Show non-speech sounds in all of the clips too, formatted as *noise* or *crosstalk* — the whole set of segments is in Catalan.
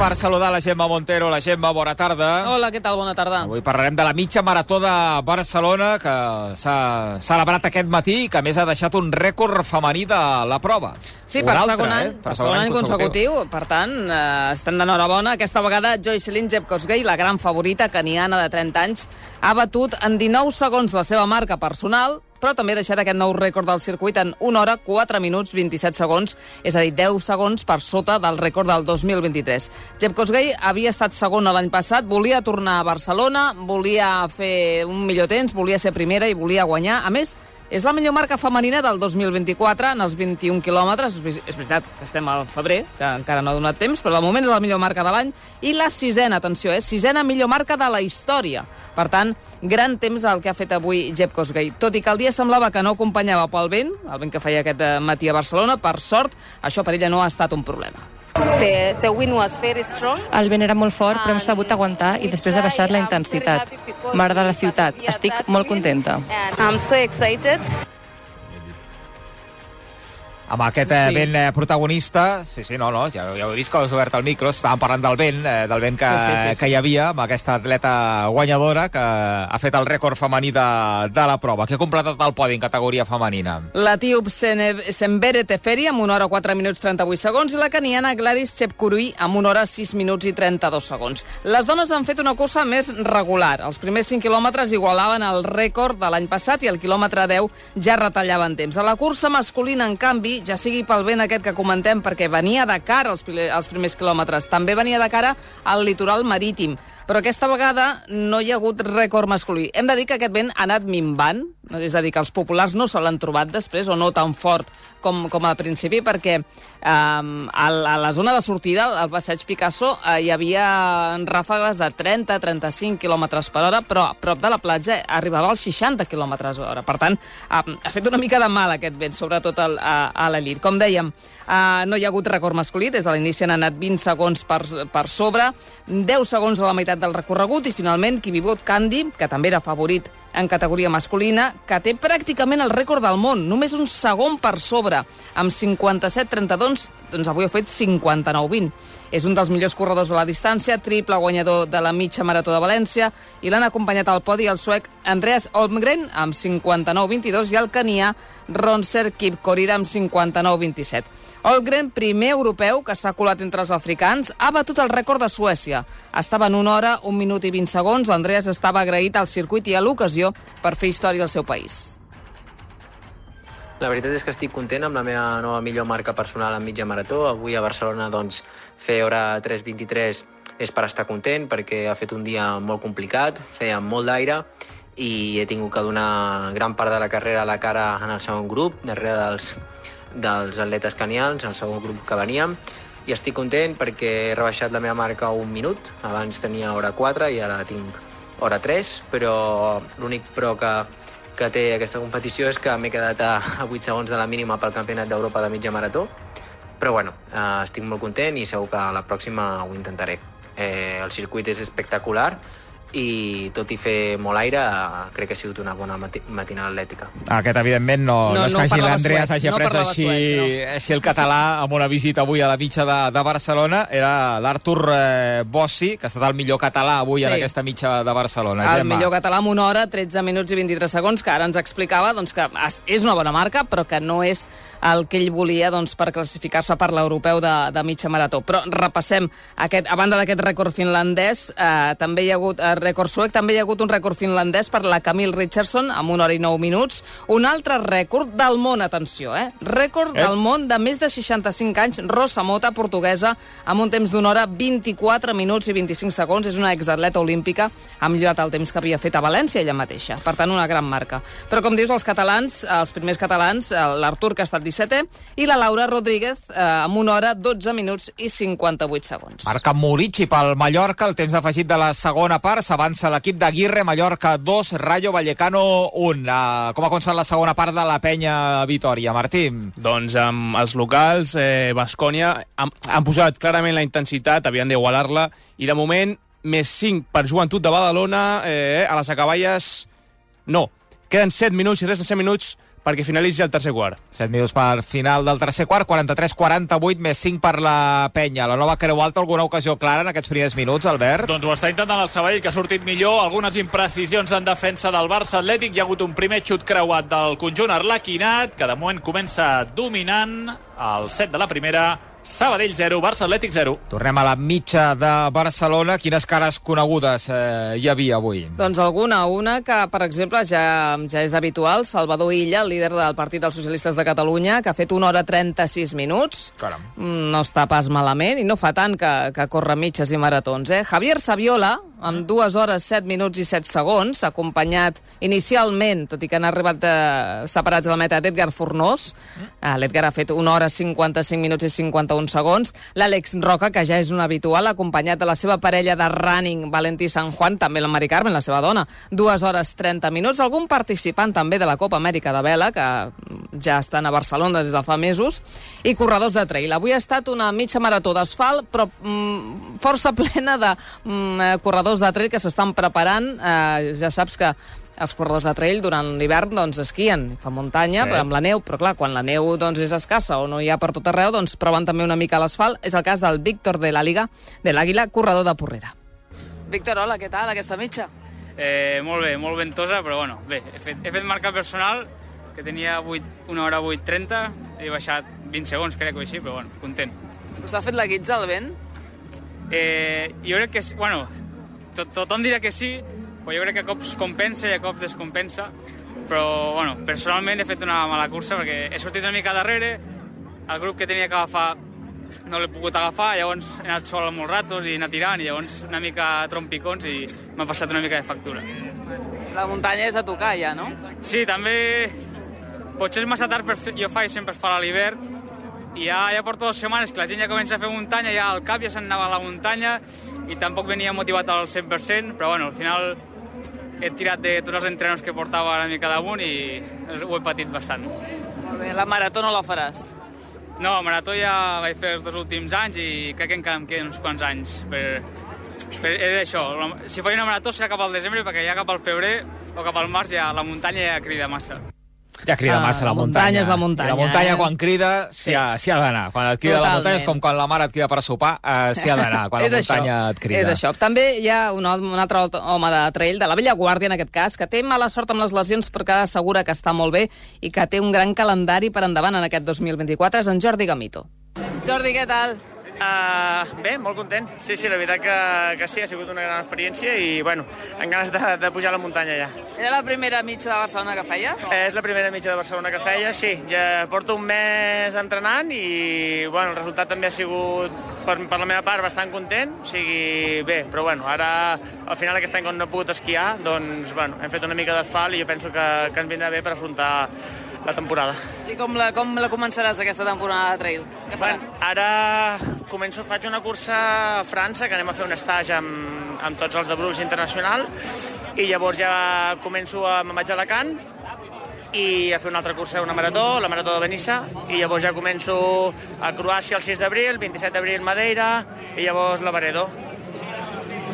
Per saludar la Gemma Montero, la Gemma, bona tarda. Hola, què tal? Bona tarda. Avui parlarem de la mitja marató de Barcelona que s'ha celebrat aquest matí i que a més ha deixat un rècord femení de la prova. Sí, Un per altre, segon any, eh? per segon any consecutiu. Per tant, eh, estem d'enhorabona. Aquesta vegada Joycelyn Jepkosgei, la gran favorita caniana de 30 anys, ha batut en 19 segons la seva marca personal, però també ha deixat aquest nou rècord del circuit en 1 hora, 4 minuts, 27 segons, és a dir, 10 segons per sota del rècord del 2023. Jepkosgei havia estat segona l'any passat, volia tornar a Barcelona, volia fer un millor temps, volia ser primera i volia guanyar. A més, és la millor marca femenina del 2024 en els 21 quilòmetres. És veritat que estem al febrer, que encara no ha donat temps, però de moment és la millor marca de l'any. I la sisena, atenció, és sisena millor marca de la història. Per tant, gran temps el que ha fet avui Jeb Kosgei. Tot i que el dia semblava que no acompanyava pel vent, el vent que feia aquest eh, matí a Barcelona, per sort, això per ella no ha estat un problema. The, the wind was very strong. El vent era molt fort, però hem sabut aguantar i després ha baixat la intensitat. M'agrada la ciutat, estic molt contenta. I'm so excited. Amb aquest eh, Sí. vent eh, protagonista, sí, sí, no, no, ja, ja ho he vist que has obert el micro, estàvem parlant del vent, eh, del vent que, Sí, sí, sí, que hi havia amb aquesta atleta guanyadora que ha fet el rècord femení de, de la prova, que ha completat el podi en categoria femenina. L'etíop Sene- Sembere Teferi amb 1 hora 4 minuts 38 segons i la caniana Gladys Chepkurui amb 1 hora 6 minuts i 32 segons. Les dones han fet una cursa més regular. Els primers 5 quilòmetres igualaven el rècord de l'any passat i el quilòmetre 10 ja retallaven temps. A la cursa masculina, en canvi, ja sigui pel vent aquest que comentem, perquè venia de cara pri- als primers quilòmetres, també venia de cara al litoral marítim. Però aquesta vegada no hi ha hagut rècord masculí. Hem de dir que aquest vent ha anat minvant, és a dir, que els populars no se l'han trobat després, o no tan fort com, com al principi, perquè eh, a, la, a la zona de sortida, al passeig Picasso, eh, hi havia ràfegues de 30-35 km per hora, però a prop de la platja arribava als 60 km hora. Per tant, ha, ha fet una mica de mal aquest vent, sobretot al, a, a l'elit. Com dèiem, eh, no hi ha hagut rècord masculí, des de l'inici han anat 20 segons per, per sobre, 10 segons a la meitat del recorregut i finalment Kibibot Kandi, que també era favorit en categoria masculina, que té pràcticament el rècord del món, només un segon per sobre, amb 57-32, doncs avui ha fet 59-20. És un dels millors corredors de la distància, triple guanyador de la mitja marató de València, i l'han acompanyat al podi el suec Andreas Olmgren amb 59-22 i el canià Ronser Kipkorir amb 59-27. Olgren, primer europeu que s'ha colat entre els africans, ha batut el rècord de Suècia. Estava en una hora, un minut i 20 segons. L'Andreas estava agraït al circuit i a l'ocasió per fer història al seu país. La veritat és que estic content amb la meva nova millor marca personal en mitja marató. Avui a Barcelona doncs, fer hora 3.23 és per estar content perquè ha fet un dia molt complicat, feia molt d'aire i he tingut que donar gran part de la carrera a la cara en el segon grup, darrere dels, dels atletes canians, el segon grup que veníem, i estic content perquè he rebaixat la meva marca un minut, abans tenia hora 4 i ara tinc hora 3, però l'únic però que, que té aquesta competició és que m'he quedat a, a 8 segons de la mínima pel Campionat d'Europa de mitja marató, però bueno, eh, estic molt content i segur que la pròxima ho intentaré. Eh, el circuit és espectacular i tot i fer molt aire, crec que ha sigut una bona mati matinada atlètica. Aquest, evidentment, no, no, No, no és no que hagi parlava l'Andreas suec, hagi no après així, suec, així el català amb una visita avui a la mitja de, de Barcelona. Era l'Artur eh, Bossi, que ha estat el millor català avui Sí. en aquesta mitja de Barcelona. El Gemma. millor català amb una hora, 13 minuts i 23 segons, que ara ens explicava doncs, que es- és una bona marca, però que no és el que ell volia doncs, per classificar-se per l'europeu de, de mitja marató. Però repassem, aquest, a banda d'aquest rècord finlandès, eh, també hi ha hagut eh, rècord suec, també hi ha hagut un rècord finlandès per la Camille Richardson, amb una hora i 9 minuts. Un altre rècord del món, atenció, eh? Rècord Eh? del món de més de 65 anys, Rosa Mota, portuguesa, amb un temps d'una hora 24 minuts i 25 segons. És una exatleta olímpica, ha millorat el temps que havia fet a València ella mateixa. Per tant, una gran marca. Però, com dius, els catalans, els primers catalans, eh, l'Artur, que ha estat 17è, i la Laura Rodríguez, eh, amb una hora 12 minuts i 58 segons. Marca Murici pel Mallorca, el temps afegit de la segona part, s'avança l'equip d'Aguirre, Mallorca 2, Rayo Vallecano 1. Uh, com ha començat la segona part de la penya Vitoria, Martí? Doncs amb els locals, eh, Bascònia, han, han posat clarament la intensitat, havien d'igualar-la, i de moment més 5 per Joventut de Badalona, eh, a les acaballes no. Queden 7 minuts i resten 7 minuts perquè finalitzi el tercer quart. 7 minuts per final del tercer quart, 43-48, més 5 per la penya. La nova Creu Alta, alguna ocasió clara en aquests primers minuts, Albert? Doncs ho està intentant el Sabadell, que ha sortit millor. Algunes imprecisions en defensa del Barça Atlètic. Hi ha hagut un primer xut creuat del conjunt arlequinat, que de moment comença dominant el set de la primera. Sabadell 0, Barça Atlètic 0. Tornem a la mitja de Barcelona. Quines cares conegudes eh, hi havia avui? Doncs alguna, una que, per exemple, ja, ja és habitual, Salvador Illa, el líder del Partit dels Socialistes de Catalunya, que ha fet una hora 36 minuts. Caram. Mm, No està pas malament, i no fa tant que, que corre mitges i maratons. Eh? Javier Saviola, amb dues hores, 7 minuts i 7 segons, acompanyat inicialment, tot i que han arribat eh, separats a la meta, d'Edgar Fornós. Eh, L'Edgar ha fet una hora 55 minuts i 51 segons. L'Àlex Roca, que ja és un habitual, acompanyat de la seva parella de running, Valentí San Juan, també la Mari Carmen, la seva dona, dues hores 30 minuts. Algun participant també de la Copa Amèrica de Vela, que ja estan a Barcelona des de fa mesos, i corredors de trail. Avui ha estat una mitja marató d'asfalt, però mm, força *laughs* plena de mm, eh, corredors de trail que s'estan preparant. Eh, ja saps que els corredors de trail durant l'hivern doncs, esquien, fan muntanya Sí. amb la neu, però clar, quan la neu doncs, és escassa o no hi ha per tot arreu, doncs proven també una mica l'asfalt. És el cas del Víctor de la Liga de l'Àguila, corredor de Porrera. Víctor, hola, què tal aquesta mitja? Eh, molt bé, molt ventosa, però bueno, bé, he fet, he fet marca personal, que tenia 8, una hora 8.30, he baixat 20 segons, crec o així, però bueno, content. Us ha fet la guitza al vent? Eh, jo crec que, bueno, to, tothom dirà que sí, però jo crec que a cops compensa i a cops descompensa, però, bueno, personalment he fet una mala cursa perquè he sortit una mica darrere, el grup que tenia que agafar no l'he pogut agafar, llavors he anat sol molts ratos i anar tirant, i llavors una mica trompicons i m'ha passat una mica de factura. La muntanya és a tocar ja, no? Sí, també potser és massa tard per fer, jo faig sempre es fa a l'hivern i ja, ja porto dues setmanes que la gent ja comença a fer muntanya, ja al cap ja se'n anava a la muntanya i tampoc venia motivat al 100%, però bueno, al final he tirat de tots els entrenos que portava una mica damunt i ho he patit bastant. Molt bé, la marató no la faràs. No, marató ja vaig fer els dos últims anys i crec que encara em queden uns quants anys per, per és això, si faig una marató serà cap al desembre perquè ja cap al febrer o cap al març ja la muntanya ja crida massa. Ja crida Ah, massa la, la muntanya és la muntanya, I la muntanya, eh? quan crida, s'hi ha, s'hi ha d'anar. Quan et crida la Totalment. muntanya és com quan la mare et crida per sopar, eh, s'hi ha d'anar, quan la muntanya això, et crida. És això. També hi ha un, un altre home de trail, de la vella guàrdia en aquest cas, que té mala sort amb les lesions però que assegura que està molt bé i que té un gran calendari per endavant en aquest 2024. És en Jordi Gamito. Jordi, què tal? Uh, bé, molt content. Sí, sí, la veritat que, que sí, ha sigut una gran experiència i, bueno, amb ganes de, de pujar a la muntanya ja. Era la primera mitja de Barcelona que feies? Eh, és la primera mitja de Barcelona que feia, sí. Ja porto un mes entrenant i, bueno, el resultat també ha sigut, per, per la meva part, bastant content. O sigui, bé, però, bueno, ara, al final aquest any, quan no he pogut esquiar, doncs, bueno, hem fet una mica d'asfalt i jo penso que, que ens vindrà bé per afrontar la temporada. I com la, com la començaràs aquesta temporada de trail? Què faràs? Bueno, ara començo, faig una cursa a França, que anem a fer un estatge amb, amb tots els de Bruges Internacional, i llavors ja començo a... me'n vaig a Alacant, i a fer una altra cursa, una marató, la marató de Benissa, i llavors ja començo a Croàcia el 6 d'abril, 27 d'abril Madeira, i llavors la Varedo.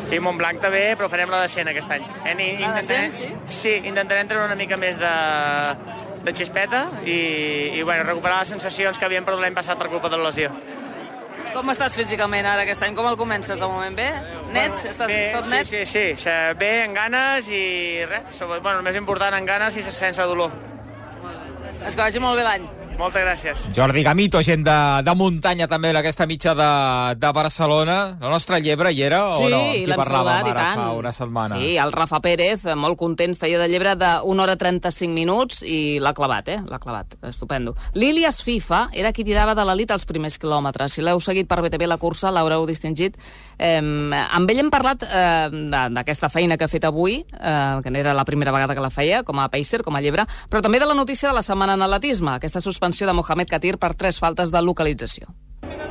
I Montblanc també, però farem la de 100 aquest any. Eh, La de 100, intentarem- Sí, intentarem treure una mica més de, de xispeta i, i bueno, recuperar les sensacions que havíem perdut l'any passat per culpa de la lesió. Com estàs físicament ara aquest any? Com el comences de moment? Bé? Net? Estàs bé, tot net? Sí, sí, sí. Bé, amb ganes i res. Bueno, el més important, amb ganes i sense dolor. És que vagi molt bé l'any. Moltes gràcies. Jordi Gamito, gent de, de muntanya també en aquesta mitja de, de Barcelona. La nostra llebre hi era Sí, o no? Qui l'hem saludat, i tant. fa una setmana. Sí, el Rafa Pérez, eh, molt content, feia de llebre de 1 hora 35 minuts i l'ha clavat, eh? L'ha clavat, estupendo. L'Ilias FIFA era qui tirava de l'elit els primers quilòmetres. Si l'heu seguit per BTV la cursa, l'haureu distingit. Eh, amb ell hem parlat eh, de- d'aquesta feina que ha fet avui, eh, que era la primera vegada que la feia, com a pacer, com a llebre, però també de la notícia de la setmana en atletisme, aquesta suspensió de Mohamed Katir per tres faltes de localització.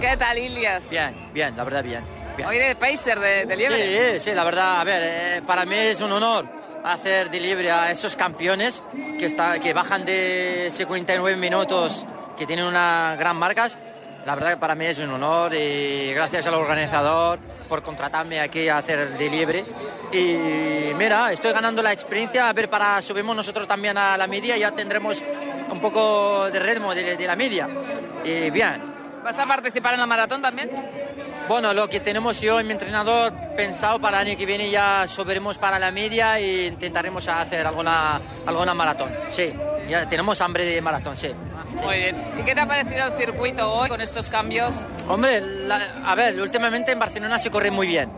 Què tal, Ilias? Bien, bien, la verdad bien. bien. Hoy de pacer, de, de Sí, sí, la verdad, a ver, eh, para mí es un honor hacer de libre a esos campeones que, está, que bajan de 59 minutos, que tienen unas gran marcas. La verdad que para mí es un honor y gracias al organizador por contratarme aquí a hacer el delivery. Y mira, estoy ganando la experiencia, a ver, para subimos nosotros también a la media, ya tendremos un poco de ritmo de, de la media. Y bien, ¿Vas a participar en la maratón también? Bueno, lo que tenemos yo y mi entrenador pensado para el año que viene ya subiremos para la media e intentaremos hacer alguna, alguna maratón. Sí, ya tenemos hambre de maratón, sí. Muy bien. ¿Y qué te ha parecido el circuito hoy con estos cambios? Hombre, la- a ver, últimamente en Barcelona se corre muy bien.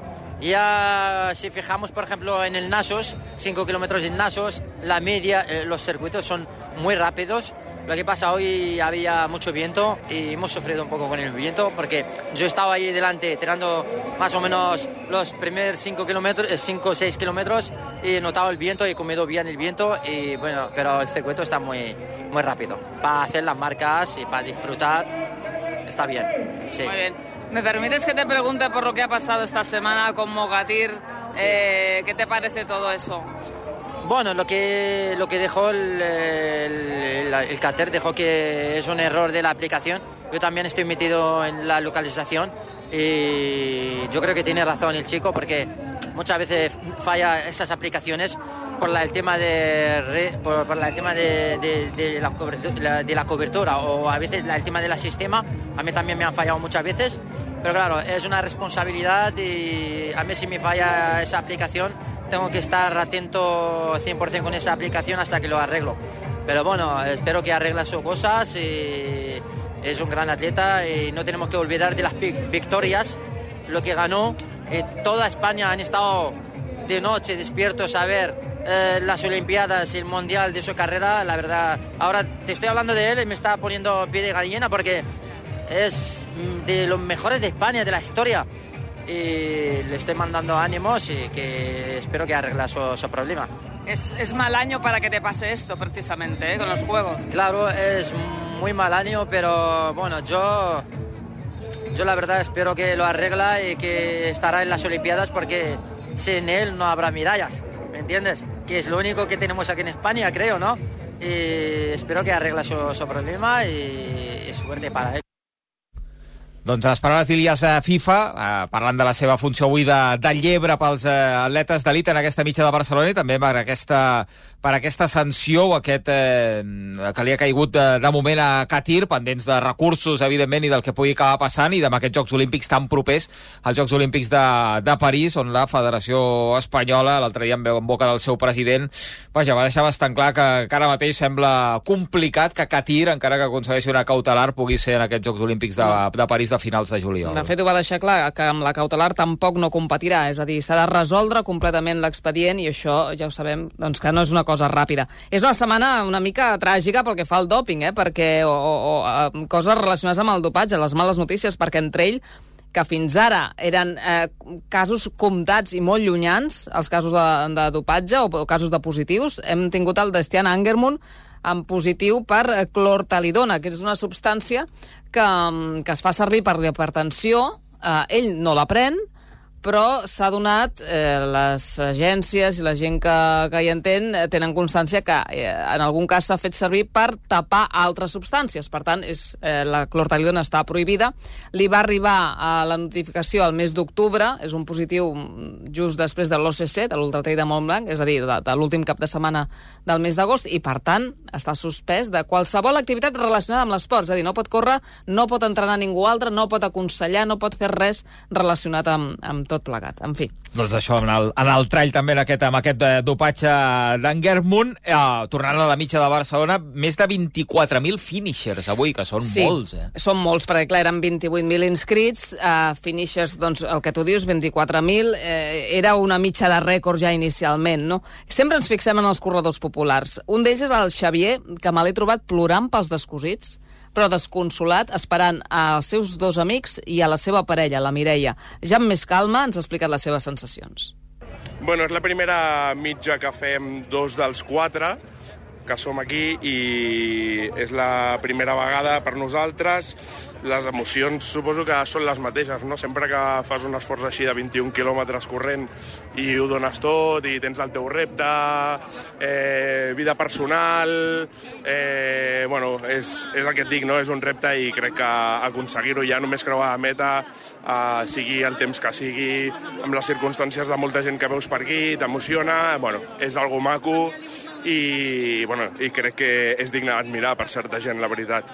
Ya si fijamos, por ejemplo, en el Nasos, 5 kilómetros en Nasos, la media, eh, los circuitos son muy rápidos. Lo que pasa hoy había mucho viento y hemos sufrido un poco con el viento porque yo estaba ahí delante tirando más o menos los primeros 5 kilómetros, 5 o 6 kilómetros y he notado el viento y he comido bien el viento y bueno, pero el circuito está muy, muy rápido. Para hacer las marcas y para disfrutar está bien. Sí. Muy bien. ¿Me permites que te pregunte por lo que ha pasado esta semana con Mogatir? Eh, ¿Qué te parece todo eso? Bueno, lo que, lo que dejó el, el, el, Cater dejó que es un error de la aplicación. Yo también estoy metido en la localización y yo creo que tiene razón el chico porque muchas veces falla esas aplicaciones por la- el tema de por, la- el tema de, de- la cobertura, de la cobertura o a veces la- el tema del sistema. A mí también me han fallado muchas veces pero claro es una responsabilidad y a mí si me falla esa aplicación tengo que estar atento 100% con esa aplicación hasta que lo arreglo. Pero bueno espero que arregle sus cosas y es un gran atleta y no tenemos que olvidar de las vic- victorias lo que ganó eh, toda España han estado de noche despiertos a ver eh, las Olimpiadas el Mundial de su carrera, la verdad, ahora te estoy hablando de él y me está poniendo pie de gallina porque es mm, de los mejores de España, de la historia. Y le estoy mandando ánimos y que espero que arregle su, su problema. Es, es mal año para que te pase esto, precisamente, ¿eh? con los juegos. Claro, es muy mal año, pero bueno, yo, yo la verdad espero que lo arregla y que estará en las Olimpiadas porque sin él no habrá medallas, ¿me entiendes? Que es lo único que tenemos aquí en España, creo, ¿no? Y espero que arregle su, su problema y, suerte para él. Doncs les paraules d'Ilias eh, FIFA, eh, parlant de la seva funció avui de, de llebre pels eh, atletes d'elit en aquesta mitja de Barcelona i també per aquesta, per aquesta sanció o aquest eh, que li ha caigut de, de moment a Katir, pendents de recursos, evidentment, i del que pugui acabar passant, i amb aquests Jocs Olímpics tan propers als Jocs Olímpics de, de París, on la Federació Espanyola, l'altre dia en veu en boca del seu president, vaja, va deixar bastant clar que, que ara mateix sembla complicat que Katir, encara que aconsegueixi una cautelar, pugui ser en aquests Jocs Olímpics de, de París de finals de juliol. De fet, ho va deixar clar, que amb la cautelar tampoc no competirà, és a dir, s'ha de resoldre completament l'expedient i això ja ho sabem doncs, que no és una cosa ràpida. És una setmana una mica tràgica pel que fa al doping, eh? perquè, o, o, o eh, coses relacionades amb el dopatge, les males notícies, perquè entre ell que fins ara eren eh, casos comptats i molt llunyans, els casos de, de dopatge o, o casos de positius, hem tingut el d'Estian Angermund en positiu per eh, clortalidona, que és una substància que, mm, que es fa servir per l'hipertensió, eh, ell no la pren, però s'ha donat, eh, les agències i la gent que, que hi entén eh, tenen constància que eh, en algun cas s'ha fet servir per tapar altres substàncies. Per tant, és, eh, la clortalidona està prohibida. Li va arribar a la notificació al mes d'octubre, és un positiu just després de l'OCC, de l'Ultratei de Montblanc, és a dir, de, de l'últim cap de setmana del mes d'agost, i per tant està suspès de qualsevol activitat relacionada amb l'esport. És a dir, no pot córrer, no pot entrenar ningú altre, no pot aconsellar, no pot fer res relacionat amb, amb tot plegat. En fi. Doncs això, en el, en el trall també en aquest, amb aquest eh, dopatge d'Angermund, eh, tornant a la mitja de Barcelona, més de 24.000 finishers avui, que són sí, molts, eh? són molts, perquè clar, eren 28.000 inscrits, uh, finishers, doncs el que tu dius, 24.000, eh, era una mitja de rècord ja inicialment, no? Sempre ens fixem en els corredors populars. Un d'ells és el Xavier, que me l'he trobat plorant pels descosits, però desconsolat, esperant als seus dos amics i a la seva parella, la Mireia. Ja amb més calma ens ha explicat les seves sensacions. Bueno, és la primera mitja que fem dos dels quatre que som aquí i és la primera vegada per nosaltres. Les emocions suposo que són les mateixes, no? Sempre que fas un esforç així de 21 quilòmetres corrent i ho dones tot i tens el teu repte, eh, vida personal, eh, bueno, és, és el que et dic, no? és un repte i crec que aconseguir-ho ja només creuar la meta, eh, sigui el temps que sigui, amb les circumstàncies de molta gent que veus per aquí, t'emociona, bueno, és algo maco i, bueno, i crec que és digne d'admirar per certa gent, la veritat.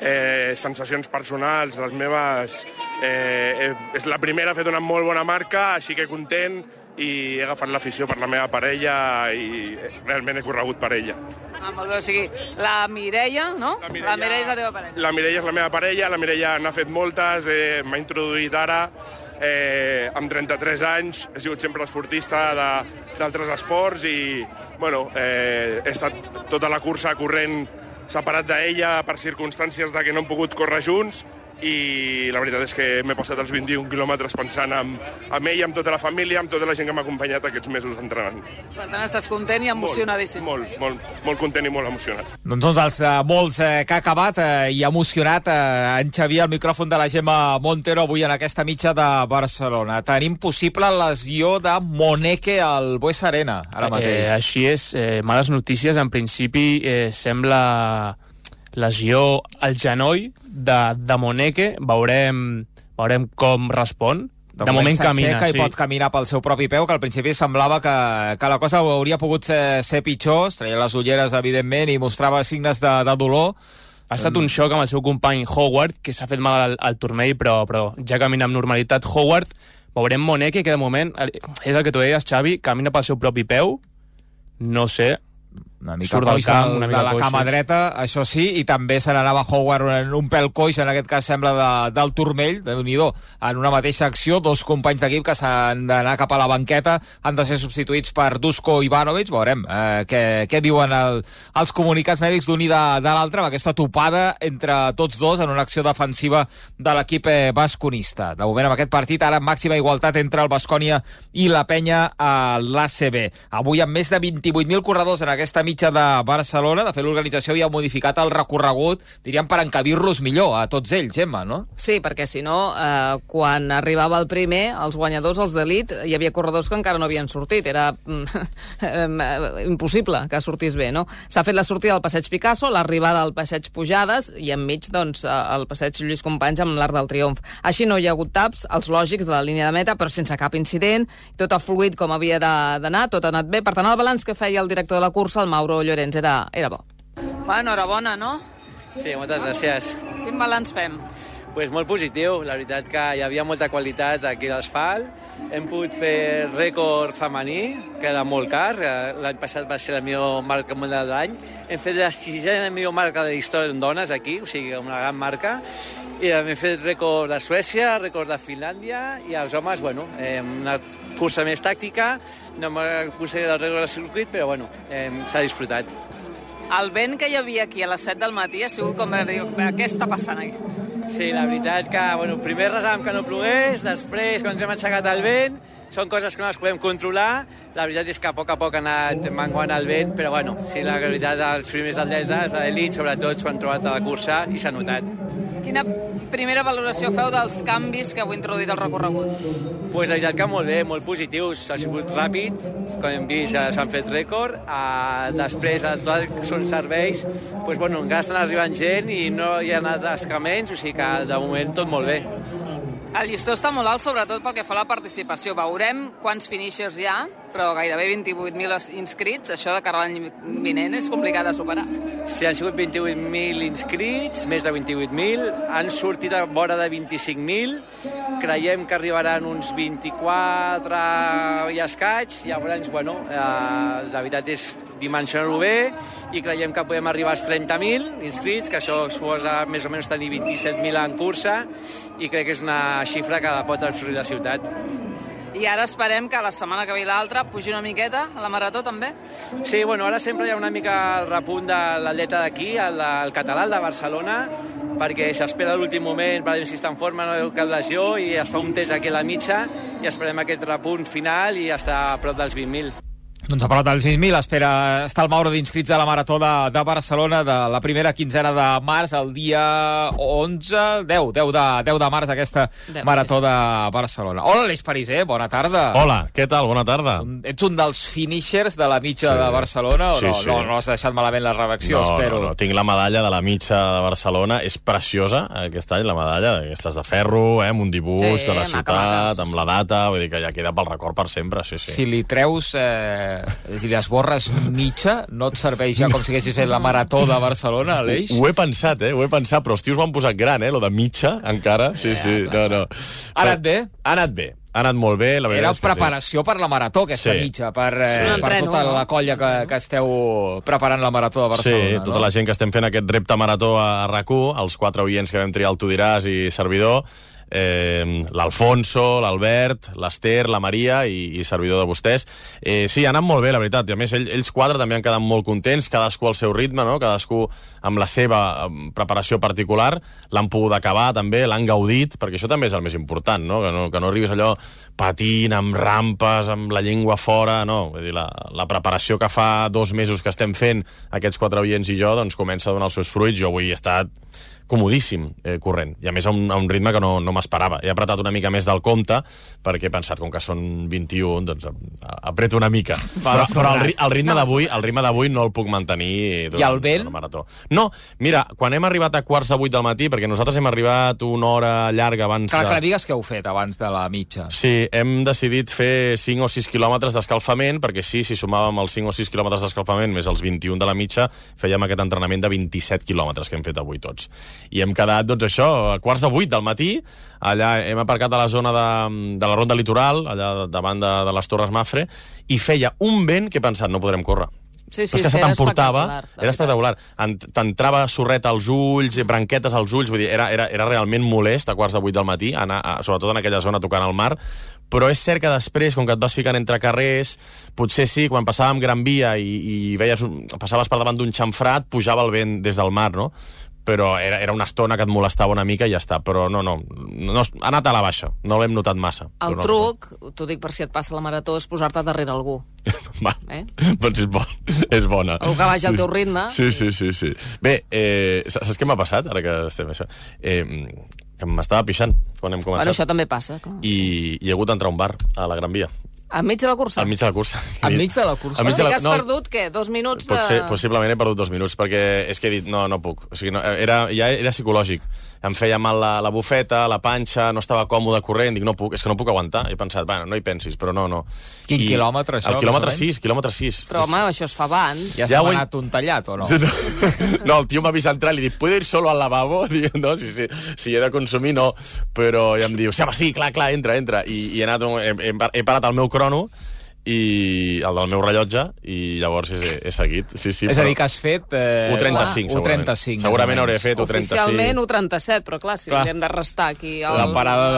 Eh, sensacions personals, les meves... Eh, eh, és la primera, ha fet una molt bona marca, així que content, i he agafat l'afició per la meva parella i realment he corregut per ella. Ah, molt bé, o sigui, la Mireia, no? La Mireia, la Mireia és la teva parella. La Mireia és la meva parella, la Mireia n'ha fet moltes, eh, m'ha introduït ara, eh, amb 33 anys, he sigut sempre esportista d'altres esports i, bueno, eh, he estat tota la cursa corrent separat d'ella per circumstàncies de que no hem pogut córrer junts, i la veritat és que m'he passat els 21 quilòmetres pensant en, en ell, amb tota la família, amb tota la gent que m'ha acompanyat aquests mesos entrenant. Per tant, estàs content i emocionadíssim. Molt, molt, molt, molt content i molt emocionat. Doncs uns dels uh, molts uh, que ha acabat uh, i emocionat uh, en Xavier, el micròfon de la Gemma Montero avui en aquesta mitja de Barcelona. Tenim possible lesió de Moneke al Bues Arena, ara mateix. Eh, així és, eh, males notícies. En principi eh, sembla lesió al genoll de, de Moneke. Veurem, veurem com respon. De, de moment, moment camina, sí. i pot caminar pel seu propi peu, que al principi semblava que, que la cosa hauria pogut ser, ser pitjor. Es treia les ulleres, evidentment, i mostrava signes de, de dolor. Ha estat un xoc amb el seu company Howard, que s'ha fet mal al, al turmell, però, però ja camina amb normalitat. Howard, veurem Moneke, que de moment, és el que tu deies, Xavi, camina pel seu propi peu. No sé, una mica Surt del camp, una mica de la coix, cama sí. dreta, això sí, i també se n'anava Howard en un pèl coix, en aquest cas sembla de, del turmell, de nhi en una mateixa acció, dos companys d'equip que s'han d'anar cap a la banqueta, han de ser substituïts per Dusko Ivanovic, veurem eh, què, què diuen el, els comunicats mèdics d'un i de, de l'altre, amb aquesta topada entre tots dos en una acció defensiva de l'equip eh, basconista. De moment, amb aquest partit, ara màxima igualtat entre el Bascònia i la penya a l'ACB. Avui amb més de 28.000 corredors en aquesta mitja de Barcelona. De fet, l'organització havia modificat el recorregut, diríem, per encabir-los millor a tots ells, Gemma, no? Sí, perquè si no, eh, quan arribava el primer, els guanyadors, els d'elit, hi havia corredors que encara no havien sortit. Era mm, *laughs* eh, impossible que sortís bé, no? S'ha fet la sortida al passeig Picasso, l'arribada al passeig Pujades i enmig, doncs, eh, el passeig Lluís Companys amb l'Arc del Triomf. Així no hi ha hagut taps, els lògics de la línia de meta, però sense cap incident, tot ha fluït com havia d'anar, tot ha anat bé. Per tant, el balanç que feia el director de la cursa, el Mauro Llorenç, era, era bo. Va, enhorabona, no? Sí, moltes gràcies. Quin balanç fem? Pues molt positiu, la veritat que hi havia molta qualitat aquí a l'asfalt, hem pogut fer rècord femení, que era molt car, l'any passat va ser la millor marca mundial de l'any, hem fet la sisena millor marca de la història en dones aquí, o sigui, una gran marca, i hem fet rècord de Suècia, rècord de Finlàndia, i els homes, bueno, una cursa més tàctica, no hem aconseguit el rècord del circuit, però bueno, s'ha disfrutat. El vent que hi havia aquí a les 7 del matí ha sigut com dir, què està passant aquí? Sí, la veritat que, bueno, primer resàvem que no plogués, després, quan ens hem aixecat el vent, són coses que no les podem controlar. La veritat és que a poc a poc ha anat manguant el vent, però bueno, sí, la veritat, els primers atletes, l'elit, sobretot, s'ho han trobat a la cursa i s'ha notat. Quina primera valoració feu dels canvis que heu introduït al recorregut? Pues la veritat que molt bé, molt positius. Ha sigut ràpid, com hem vist, s'han fet rècord. Uh, després, a tot són serveis, pues, bueno, encara estan arribant gent i no hi ha anat escaments, o sigui que de moment tot molt bé. El llistó està molt alt, sobretot pel que fa a la participació. Veurem quants finishers hi ha, però gairebé 28.000 inscrits. Això de cara a l'any vinent és complicat de superar. Sí, han sigut 28.000 inscrits, més de 28.000. Han sortit a vora de 25.000. Creiem que arribaran uns 24 i escaig. Llavors, bueno, eh, la veritat és dimensionar-ho bé i creiem que podem arribar als 30.000 inscrits, que això suposa més o menys tenir 27.000 en cursa i crec que és una xifra que pot absorbir la ciutat. I ara esperem que la setmana que ve l'altra pugi una miqueta a la marató també? Sí, bueno, ara sempre hi ha una mica el repunt de l'atleta d'aquí, el, el català, el de Barcelona, perquè s'espera l'últim moment per si està en forma, no cap lesió, i es fa un test aquí a la mitja i esperem aquest repunt final i estar a prop dels 20.000. Doncs ha parlat dels 20.000, espera estar al Mauro d'inscrits a la Marató de, de Barcelona de la primera quinzena de març, el dia 11, 10, 10 de, 10 de març, aquesta 10, Marató de Barcelona. Hola, Aleix Pariser, bona tarda. Hola, què tal? Bona tarda. Ets un dels finishers de la mitja Sí. de Barcelona o Sí, no? sí. No, no has deixat malament la redacció, no, espero. no, no, tinc la medalla de la mitja de Barcelona, és preciosa aquest any, la medalla, aquestes de ferro, eh, amb un dibuix Sí, de la maca, ciutat, maca, sí, amb la data, vull dir que ja queda pel record per sempre, sí, sí. Si li treus, eh, si li esborres mitja, no et serveix ja com si haguessis fet la Marató de Barcelona, Aleix? Ho he pensat, eh? Ho he pensat, però els tios ho han posat gran, eh? Lo de mitja, encara. Sí, sí, no, no. Ha anat bé? Ha anat bé. Ha anat molt bé, la veritat Era és que preparació per la Marató, aquesta Sí. mitja, per, eh, Sí. Un per entreno, tota la colla que, que esteu preparant la Marató de Barcelona. sí, tota no? la gent que estem fent aquest repte marató a, a RAC1, els quatre oients que vam triar el Tu diràs i servidor, eh, l'Alfonso, l'Albert, l'Ester, la Maria i, i servidor de vostès. Eh, sí, ha anat molt bé, la veritat. I a més, ell, ells quatre també han quedat molt contents, cadascú al seu ritme, no? cadascú amb la seva preparació particular. L'han pogut acabar també, l'han gaudit, perquè això també és el més important, no? Que, no, que no arribis allò patint, amb rampes, amb la llengua fora, no. Vull dir, la, la preparació que fa dos mesos que estem fent aquests quatre oients i jo, doncs comença a donar els seus fruits. Jo avui he estat comodíssim eh, corrent, i a més a un, a un ritme que no, no m'esperava. He apretat una mica més del compte, perquè he pensat, com que són 21, doncs apreto una mica. Però, però el, el ritme d'avui el ritme d'avui no el puc mantenir durant, I el vent? durant marató. No, mira, quan hem arribat a quarts de vuit del matí, perquè nosaltres hem arribat una hora llarga abans Clar, de... clar, digues què heu fet abans de la mitja. Sí, hem decidit fer 5 o 6 quilòmetres d'escalfament, perquè sí, si sumàvem els 5 o 6 quilòmetres d'escalfament més els 21 de la mitja, fèiem aquest entrenament de 27 quilòmetres que hem fet avui tots. I hem quedat, doncs això, a quarts de 8 del matí, allà hem aparcat a la zona de, de la ronda litoral, allà davant de, de les Torres Mafre, i feia un vent que he pensat, no podrem córrer. Sí, sí, Però és que sí, se t'emportava, era espectacular. En- T'entrava sorreta als ulls, branquetes als ulls, vull dir, era, era, era realment molest a quarts de vuit del matí, anar, a, sobretot en aquella zona tocant al mar, però és cert que després, com que et vas ficant entre carrers, potser sí, quan passàvem Gran Via i, i veies un, passaves per davant d'un xamfrat, pujava el vent des del mar, no? Però era, era una estona que et molestava una mica i ja està, però no, no, no ha anat a la baixa, no l'hem notat massa. El no, truc, t'ho dic per si et passa la marató, és posar-te darrere algú. *laughs* Va, Eh? doncs és, bon, és bona. Algú que vagi al teu ritme. Sí, sí, sí. sí. Bé, eh, saps què m'ha passat, ara que estem això? Eh, que m'estava pixant quan hem començat. Bueno, això també passa. clar. I, I he hagut d'entrar a un bar, a la Gran Via, Enmig de la cursa? al mig de la cursa. Enmig de la cursa? *laughs* Al mig de que la... has No, perdut, què, dos minuts de... Potser, possiblement he perdut dos minuts, perquè és que he dit, no, no puc. O sigui, no, era, ja era psicològic. Em feia mal la, la bufeta, la panxa, no estava còmode corrent, dic, no puc, és que no puc aguantar. He pensat, bueno, no hi pensis, però no, no. Quin quilòmetre, això, El quilòmetre més o menys? 6, quilòmetre 6. Però, home, això es fa abans. Ja, Ja s'ha anat un tallat, o no? No, *laughs* no el tio m'ha vist entrar i li dic, ¿puedo ir solo al lavabo? *laughs* Dic, no, si, si, si he de consumir, no. Però ja em diu, sí, home, sí, clar, clar, entra, entra. I, i he, anat, he, he, he parat el meu crono i el del meu rellotge i llavors he, he seguit. Sí, sí, és però... a dir, que has fet... Eh, U35, segurament. U35, Segurament hauré fet U35. Oficialment U37, però clar, si Clar. hem de restar aquí... El... La parada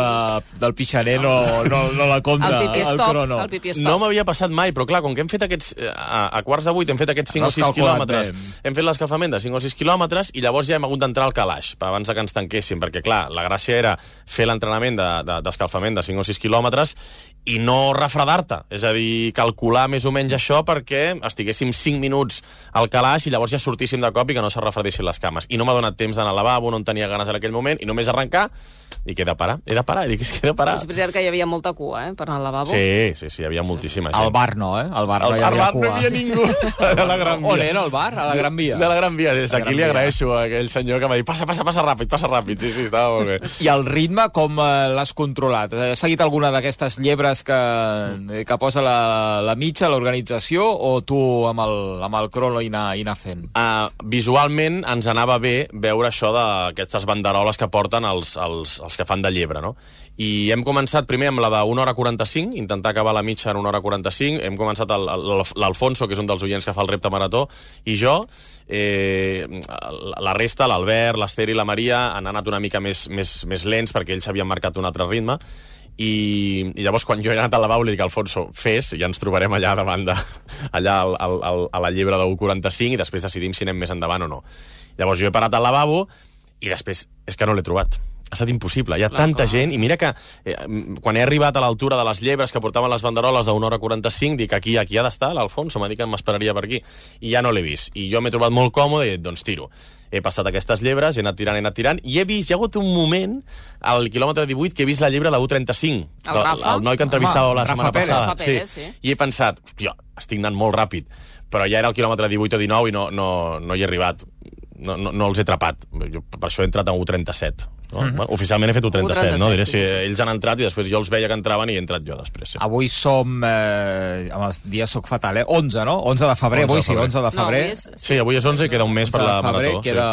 de, del pixaner no, no, no la compta, El pipi el stop, crono. el pipi stop. No m'havia passat mai, però clar, com que hem fet aquests... eh, A, a quarts de vuit hem fet aquests 5 No o has 6 calculat quilòmetres. bé. Hem fet l'escalfament de 5 o 6 quilòmetres i llavors ja hem hagut d'entrar al calaix, per abans de que ens tanquéssim, perquè clar, la gràcia era fer l'entrenament d'escalfament de, de, de 5 o 6 quilòmetres i no refredar-te, és a dir, calcular més o menys això perquè estiguéssim 5 minuts al calaix i llavors ja sortíssim de cop i que no se refredessin les cames. I no m'ha donat temps d'anar al lavabo, no en tenia ganes en aquell moment, i només arrencar, i que he de parar, he de parar, i dic, és que he de parar. És veritat que hi havia molta cua, eh, per anar al lavabo. Sí, sí, sí, hi havia moltíssima gent. Al bar no, eh? Al bar no Al, hi al havia bar no cua. hi havia ningú *laughs* de la Gran Via. On era el bar? A la Gran Via? De la Gran Via. Des d'aquí li agraeixo a aquell senyor que m'ha dit passa, passa, passa ràpid, passa ràpid. Sí, sí, estava molt bé. I el ritme, com eh, l'has controlat? Has seguit alguna d'aquestes llebres que, eh, que posa la, la mitja, l'organització, o tu amb el, amb el crono i anar, i anar fent? Uh, visualment ens anava bé veure això d'aquestes banderoles que porten els, els, els que fan de llebre, no? I hem començat primer amb la de 1 hora 45, intentar acabar la mitja en 1 hora 45. Hem començat l'Alfonso, que és un dels oients que fa el repte marató, i jo. Eh, la resta, l'Albert, l'Ester i la Maria, han anat una mica més, més, més lents perquè ells havien marcat un altre ritme. I, i llavors quan jo he anat al lavabo li dic Alfonso, fes, ja ens trobarem allà davant de, allà al, al, al, a la llibre de 1.45 i després decidim si anem més endavant o no. Llavors jo he parat al lavabo i després és que no l'he trobat. Ha estat impossible. Hi ha Clar, tanta clar. gent, i mira que eh, quan he arribat a l'altura de les llebres que portaven les banderoles d'una hora 45, dic, aquí, aquí ha d'estar l'Alfonso, m'ha dit que m'esperaria per aquí. I ja no l'he vist. I jo m'he trobat molt còmode i he dit, doncs tiro. He passat aquestes llebres, he anat tirant, he anat tirant, i he vist, hi ha hagut un moment, al quilòmetre 18, que he vist la llebre de U35. El Rafa? El noi que entrevistava Home, la Rafa setmana Pérez. passada. Rafa Pérez, sí. I he pensat, hòstia, estic anant molt ràpid, però ja era el quilòmetre 18 o 19 i no, no, no hi he arribat. No, no, no els he atrapat. Jo, per això he entrat a U37. No? Mhm. bueno, oficialment he fet U37, no? U37, Diré sí, si sí, sí. ells han entrat i després jo els veia que entraven i he entrat jo després. Sí. Avui som... Eh, amb els dies soc fatal, eh? 11, no? 11 de febrer, 11 de avui sí, febrer. 11 de No, febrer. avui és... Sí, avui és 11 i queda un mes per 11 la de febrer, marató. queda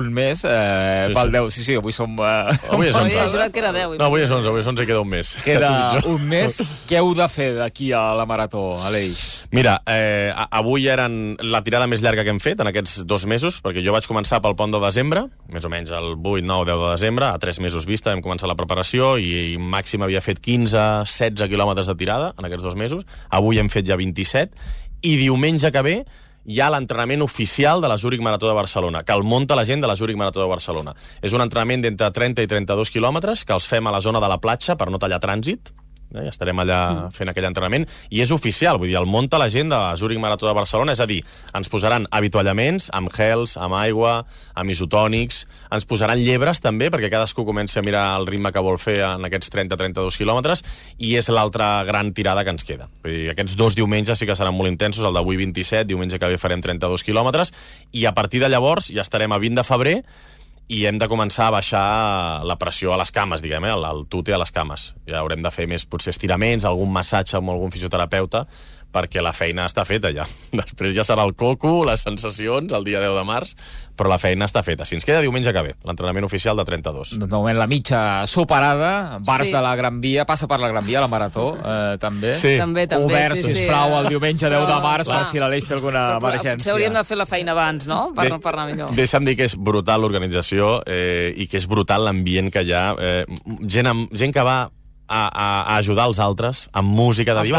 un mes eh, Sí, pel sí. 10. Sí, sí, avui som... Eh, Sí. Avui és Avui 11. he jurat que era 10. No, avui és 11, avui és 11 i queda un mes. *laughs* Queda *laughs* un mes. Què heu de fer d'aquí a la marató, Aleix? Mira, eh, a- avui eren la tirada més llarga que hem fet en aquests dos mesos, perquè jo vaig començar pel pont de desembre, més o menys el 8, 9, 10 de desembre, a tres mesos vista vam començar la preparació i, màxim havia fet 15, 16 quilòmetres de tirada en aquests dos mesos. Avui hem fet ja 27 i diumenge que ve hi ha l'entrenament oficial de la Zúrich Marató de Barcelona, que el munta la gent de la Zúrich Marató de Barcelona. És un entrenament d'entre 30 i 32 quilòmetres que els fem a la zona de la platja per no tallar trànsit, eh? estarem allà fent aquell entrenament, i és oficial, vull dir, el munta la gent de la Zúrich Marató de Barcelona, és a dir, ens posaran avituallaments amb gels, amb aigua, amb isotònics, ens posaran llebres també, perquè cadascú comenci a mirar el ritme que vol fer en aquests 30-32 quilòmetres, i és l'altra gran tirada que ens queda. Vull dir, aquests dos diumenges sí que seran molt intensos, el d'avui 27, diumenge que ve farem 32 quilòmetres, i a partir de llavors ja estarem a 20 de febrer, i hem de començar a baixar la pressió a les cames, diguem, eh? el, el tute a les cames. Ja haurem de fer més, potser, estiraments, algun massatge amb algun fisioterapeuta, perquè la feina està feta ja. *laughs* Després ja serà el coco, les sensacions, el dia 10 de març, però la feina està feta. Si ens queda diumenge que ve, l'entrenament oficial de 32. Doncs de moment la mitja superada, bars Sí. de la Gran Via, passa per la Gran Via, la Marató, eh, també. Sí. També, també, Obert, sí, sí. sisplau, el diumenge 10 de març, clar. per si l'Aleix té alguna Però, potser emergència. hauríem de fer la feina abans, no? Per, De- per anar millor. Deixa'm dir que és brutal l'organització eh, i que és brutal l'ambient que hi ha. Eh, gent, amb, gent que va a, a, a ajudar els altres amb música, de dir,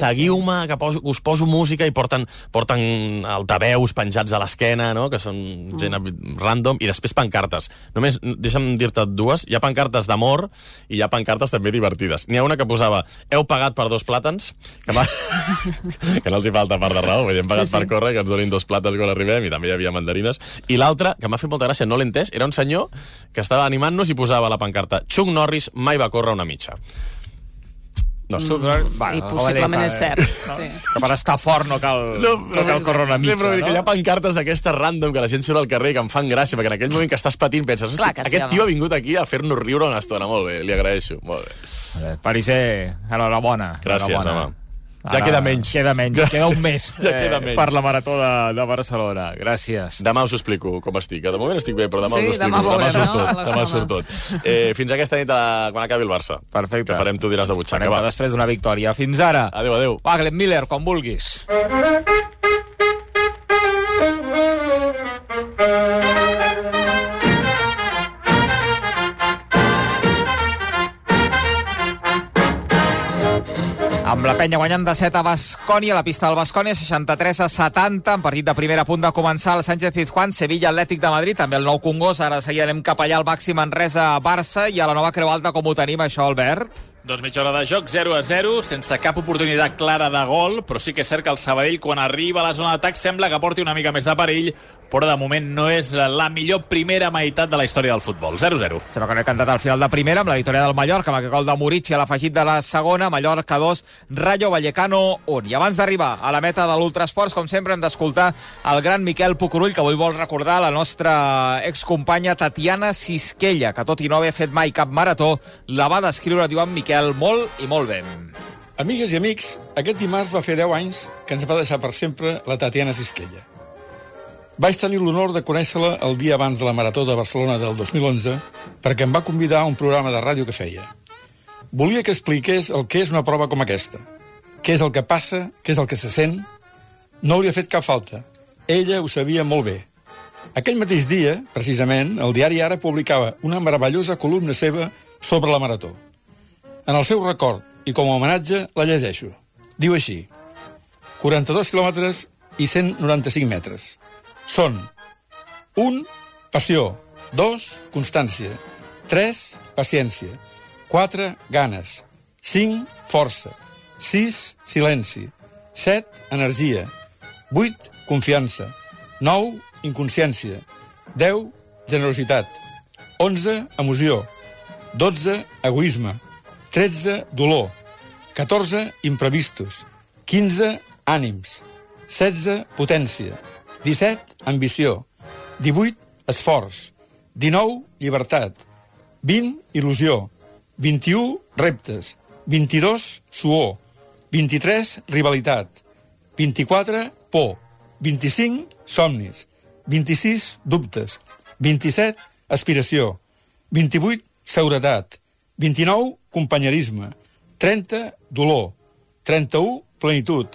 seguiu-me, que poso, us poso música i porten, porten altaveus penjats a l'esquena, no? que són gent Mm. random, i després pancartes. Només, deixa'm dir-te dues, hi ha pancartes d'amor i hi ha pancartes també divertides. N'hi ha una que posava, heu pagat per dos plàtans, que, *laughs* que no els hi falta part de raó, hem pagat Sí, sí, sí. per córrer, que ens donin dos plàtans quan arribem, i també hi havia mandarines. I l'altra, que m'ha fet molta gràcia, no l'he entès, era un senyor que estava animant-nos i posava la pancarta Chuck Norris mai va córrer una mitja. No, Mm. Va, I possiblement és cert. No? Sí. Que per estar fort no cal, no, no cal córrer una mitja, però no? que hi ha pancartes d'aquestes random que la gent surt al carrer i que em fan gràcia, perquè en aquell moment que estàs patint penses, Clar "Hosti, que sí, aquest home." tio ha vingut aquí a fer-nos riure una estona. Molt bé, li agraeixo. Molt bé. Pariser, enhorabona. Gràcies, enhorabona. home. Ja queda menys. Queda menys, Gràcies. queda un mes *laughs* Ja queda menys. per la Marató de, de Barcelona. Gràcies. Demà us explico com estic. De moment estic bé, però demà Sí, us ho explico. demà veurem, surt no? tot. Demà surt tot. Eh, fins aquesta nit, a, quan acabi el Barça. Perfecte. Que farem, tu diràs, de butxaca. Farem Va. després d'una victòria. Fins ara. Adéu, adéu. Va, Glenn Miller, quan vulguis. La penya guanyant de 7 a Bascònia, a la pista del Bascònia, 63 a 70, en partit de primera punt de començar el Sánchez Pizjuán, Sevilla Atlètic de Madrid, també el nou Congost, ara anem cap allà al màxim Manresa Barça i a la nova Creu Alta com ho tenim això, Albert? Doncs mitja hora de joc, 0 a 0, sense cap oportunitat clara de gol, però sí que és cert que el Sabadell, quan arriba a la zona d'atac, sembla que porti una mica més de perill, però de moment no és la millor primera meitat de la història del futbol. 0-0. Sembla que no he cantat al final de primera amb la victòria del Mallorca, amb aquest gol de Moritz a l'afegit de la segona, Mallorca 2, Rayo Vallecano 1. I abans d'arribar a la meta de l'Ultrasports, com sempre, hem d'escoltar el gran Miquel Pucurull, que avui vol recordar la nostra excompanya Tatiana Sisquella, que tot i no haver fet mai cap marató, la va descriure, diu en Miquel, molt i molt bé. Amigues i amics, aquest dimarts va fer 10 anys que ens va deixar per sempre la Tatiana Sisquella. Vaig tenir l'honor de conèixer-la el dia abans de la Marató de Barcelona del 2011 perquè em va convidar a un programa de ràdio que feia. Volia que expliqués el que és una prova com aquesta. Què és el que passa, què és el que se sent. No hauria fet cap falta. Ella ho sabia molt bé. Aquell mateix dia, precisament, el diari Ara publicava una meravellosa columna seva sobre la Marató. En el seu record i com a homenatge la llegeixo. Diu així. 42 quilòmetres i 195 metres. Són 1. Passió 2. Constància 3. Paciència. 4. Ganes. 5. Força. 6. Silenci. 7. Energia. 8. Confiança. 9. Inconsciència. 10. Generositat. 11. Emoció. 12. Egoisme. 13. Dolor. 14. Imprevistos. 15. Ànims. 16. Potència. 17. Ambició. 18. Esforç. 19. Llibertat. 20. Il·lusió. 21. Reptes. 22. Suor. 23. Rivalitat. 24. Por. 25. Somnis. 26. Dubtes. 27. Aspiració. 28. Seguretat. 29. Companyerisme. 30. Dolor. 31. Plenitud.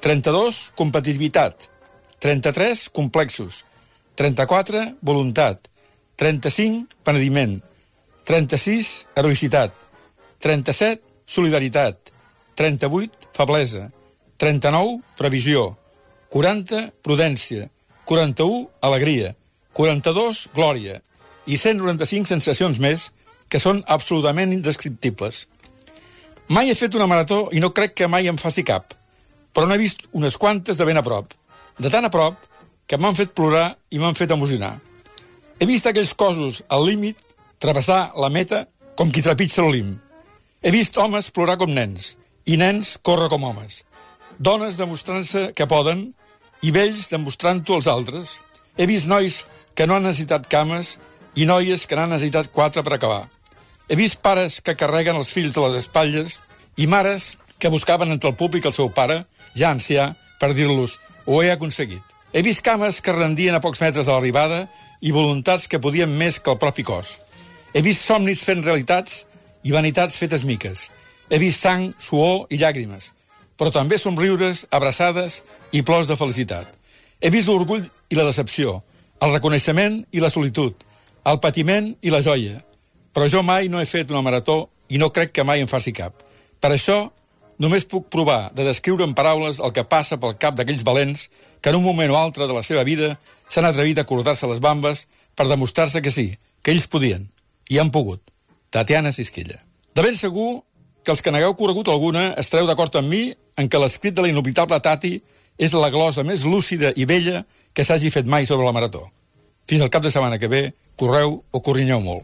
32. Competitivitat. 33. Complexos. 34. Voluntat. 35. Penediment. 36. Heroïcitat. 37. Solidaritat. 38. Feblesa. 39. Previsió. 40. Prudència. 41. Alegria. 42. Glòria. I 195 sensacions més que són absolutament indescriptibles. Mai he fet una marató i no crec que mai em faci cap, però n'he vist unes quantes de ben a prop. De tan a prop que m'han fet plorar i m'han fet emocionar. He vist aquells cossos al límit travessar la meta com qui trepitja l'Olim. He vist homes plorar com nens i nens córrer com homes. Dones demostrant-se que poden i vells demostrant-ho als altres. He vist nois que no han necessitat cames i noies que n'han necessitat quatre per acabar. He vist pares que carreguen els fills a les espatlles i mares que buscaven entre el públic el seu pare, ja ancià, per dir-los ho he aconseguit. He vist cames que rendien a pocs metres de l'arribada i voluntats que podien més que el propi cos. He vist somnis fent realitats i vanitats fetes miques. He vist sang, suor i llàgrimes, però també somriures, abraçades i plors de felicitat. He vist l'orgull i la decepció, el reconeixement i la solitud, el patiment i la joia. Però jo mai no he fet una marató i no crec que mai en faci cap. Per això, només puc provar de descriure en paraules el que passa pel cap d'aquells valents que en un moment o altre de la seva vida s'han atrevit a cordar-se les bambes per demostrar-se que sí, que ells podien, i han pogut. Tatiana Sisquella. De ben segur que els que n'hagueu corregut alguna estareu d'acord amb mi en que l'escrit de la inobitable Tati és la glosa més lúcida i vella que s'hagi fet mai sobre la marató. Fins al cap de setmana que ve, correu o corrinyeu molt.